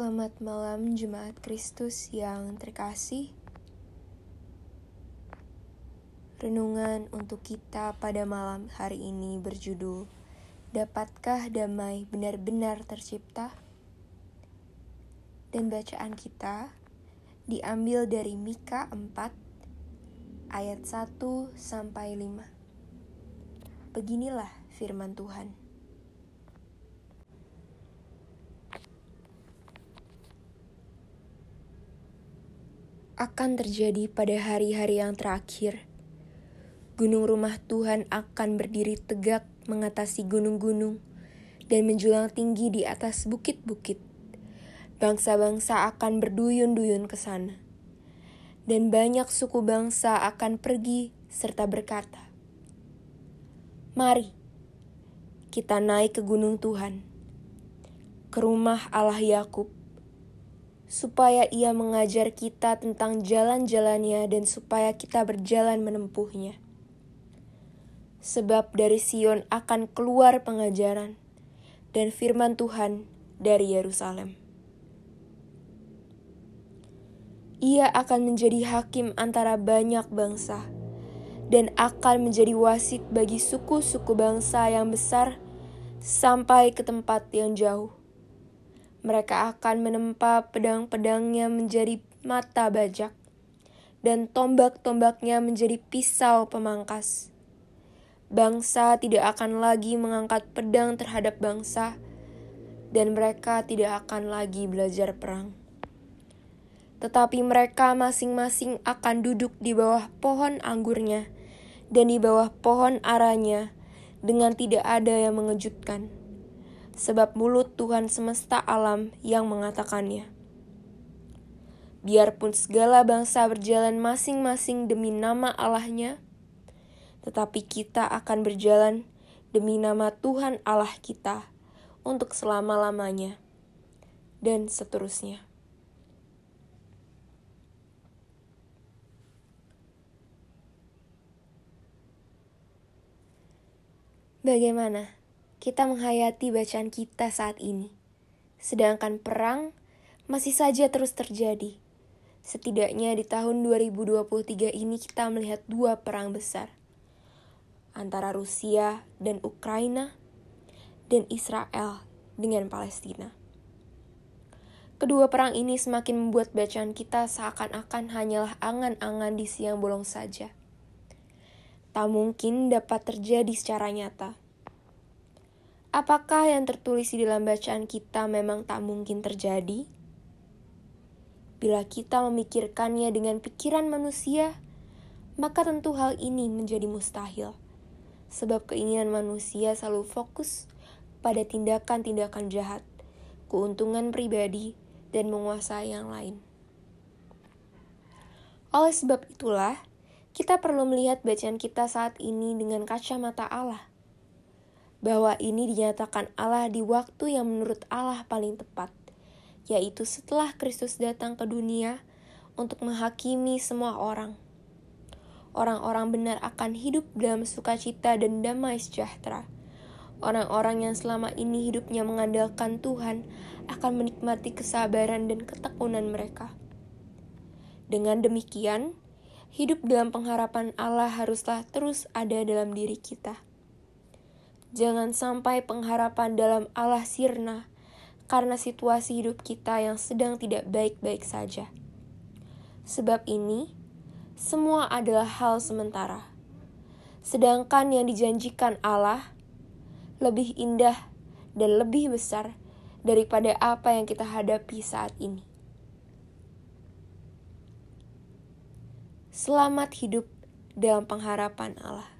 Selamat malam Jemaat Kristus yang terkasih. Renungan untuk kita pada malam hari ini berjudul Dapatkah damai benar-benar tercipta? Dan bacaan kita diambil dari Mika 4 ayat 1 sampai 5. Beginilah firman Tuhan. Akan terjadi pada hari-hari yang terakhir. Gunung rumah Tuhan akan berdiri tegak mengatasi gunung-gunung dan menjulang tinggi di atas bukit-bukit. Bangsa-bangsa akan berduyun-duyun ke sana. Dan banyak suku bangsa akan pergi serta berkata, Mari, kita naik ke gunung Tuhan, ke rumah Allah Yakub, supaya ia mengajar kita tentang jalan-jalannya dan supaya kita berjalan menempuhnya. Sebab dari Sion akan keluar pengajaran dan firman Tuhan dari Yerusalem. Ia akan menjadi hakim antara banyak bangsa dan akan menjadi wasit bagi suku-suku bangsa yang besar sampai ke tempat yang jauh mereka akan menempa pedang-pedangnya menjadi mata bajak, dan tombak-tombaknya menjadi pisau pemangkas. Bangsa tidak akan lagi mengangkat pedang terhadap bangsa, dan mereka tidak akan lagi belajar perang. Tetapi mereka masing-masing akan duduk di bawah pohon anggurnya dan di bawah pohon aranya dengan tidak ada yang mengejutkan sebab mulut Tuhan semesta alam yang mengatakannya. Biarpun segala bangsa berjalan masing-masing demi nama Allahnya, tetapi kita akan berjalan demi nama Tuhan Allah kita untuk selama-lamanya, dan seterusnya. Bagaimana? Kita menghayati bacaan kita saat ini. Sedangkan perang masih saja terus terjadi. Setidaknya di tahun 2023 ini kita melihat dua perang besar. Antara Rusia dan Ukraina dan Israel dengan Palestina. Kedua perang ini semakin membuat bacaan kita seakan-akan hanyalah angan-angan di siang bolong saja. Tak mungkin dapat terjadi secara nyata Apakah yang tertulis di dalam bacaan kita memang tak mungkin terjadi? Bila kita memikirkannya dengan pikiran manusia, maka tentu hal ini menjadi mustahil. Sebab keinginan manusia selalu fokus pada tindakan-tindakan jahat, keuntungan pribadi, dan menguasai yang lain. Oleh sebab itulah, kita perlu melihat bacaan kita saat ini dengan kacamata Allah bahwa ini dinyatakan Allah di waktu yang menurut Allah paling tepat, yaitu setelah Kristus datang ke dunia untuk menghakimi semua orang. Orang-orang benar akan hidup dalam sukacita dan damai sejahtera. Orang-orang yang selama ini hidupnya mengandalkan Tuhan akan menikmati kesabaran dan ketekunan mereka. Dengan demikian, hidup dalam pengharapan Allah haruslah terus ada dalam diri kita Jangan sampai pengharapan dalam Allah sirna karena situasi hidup kita yang sedang tidak baik-baik saja. Sebab ini, semua adalah hal sementara. Sedangkan yang dijanjikan Allah lebih indah dan lebih besar daripada apa yang kita hadapi saat ini. Selamat hidup dalam pengharapan Allah.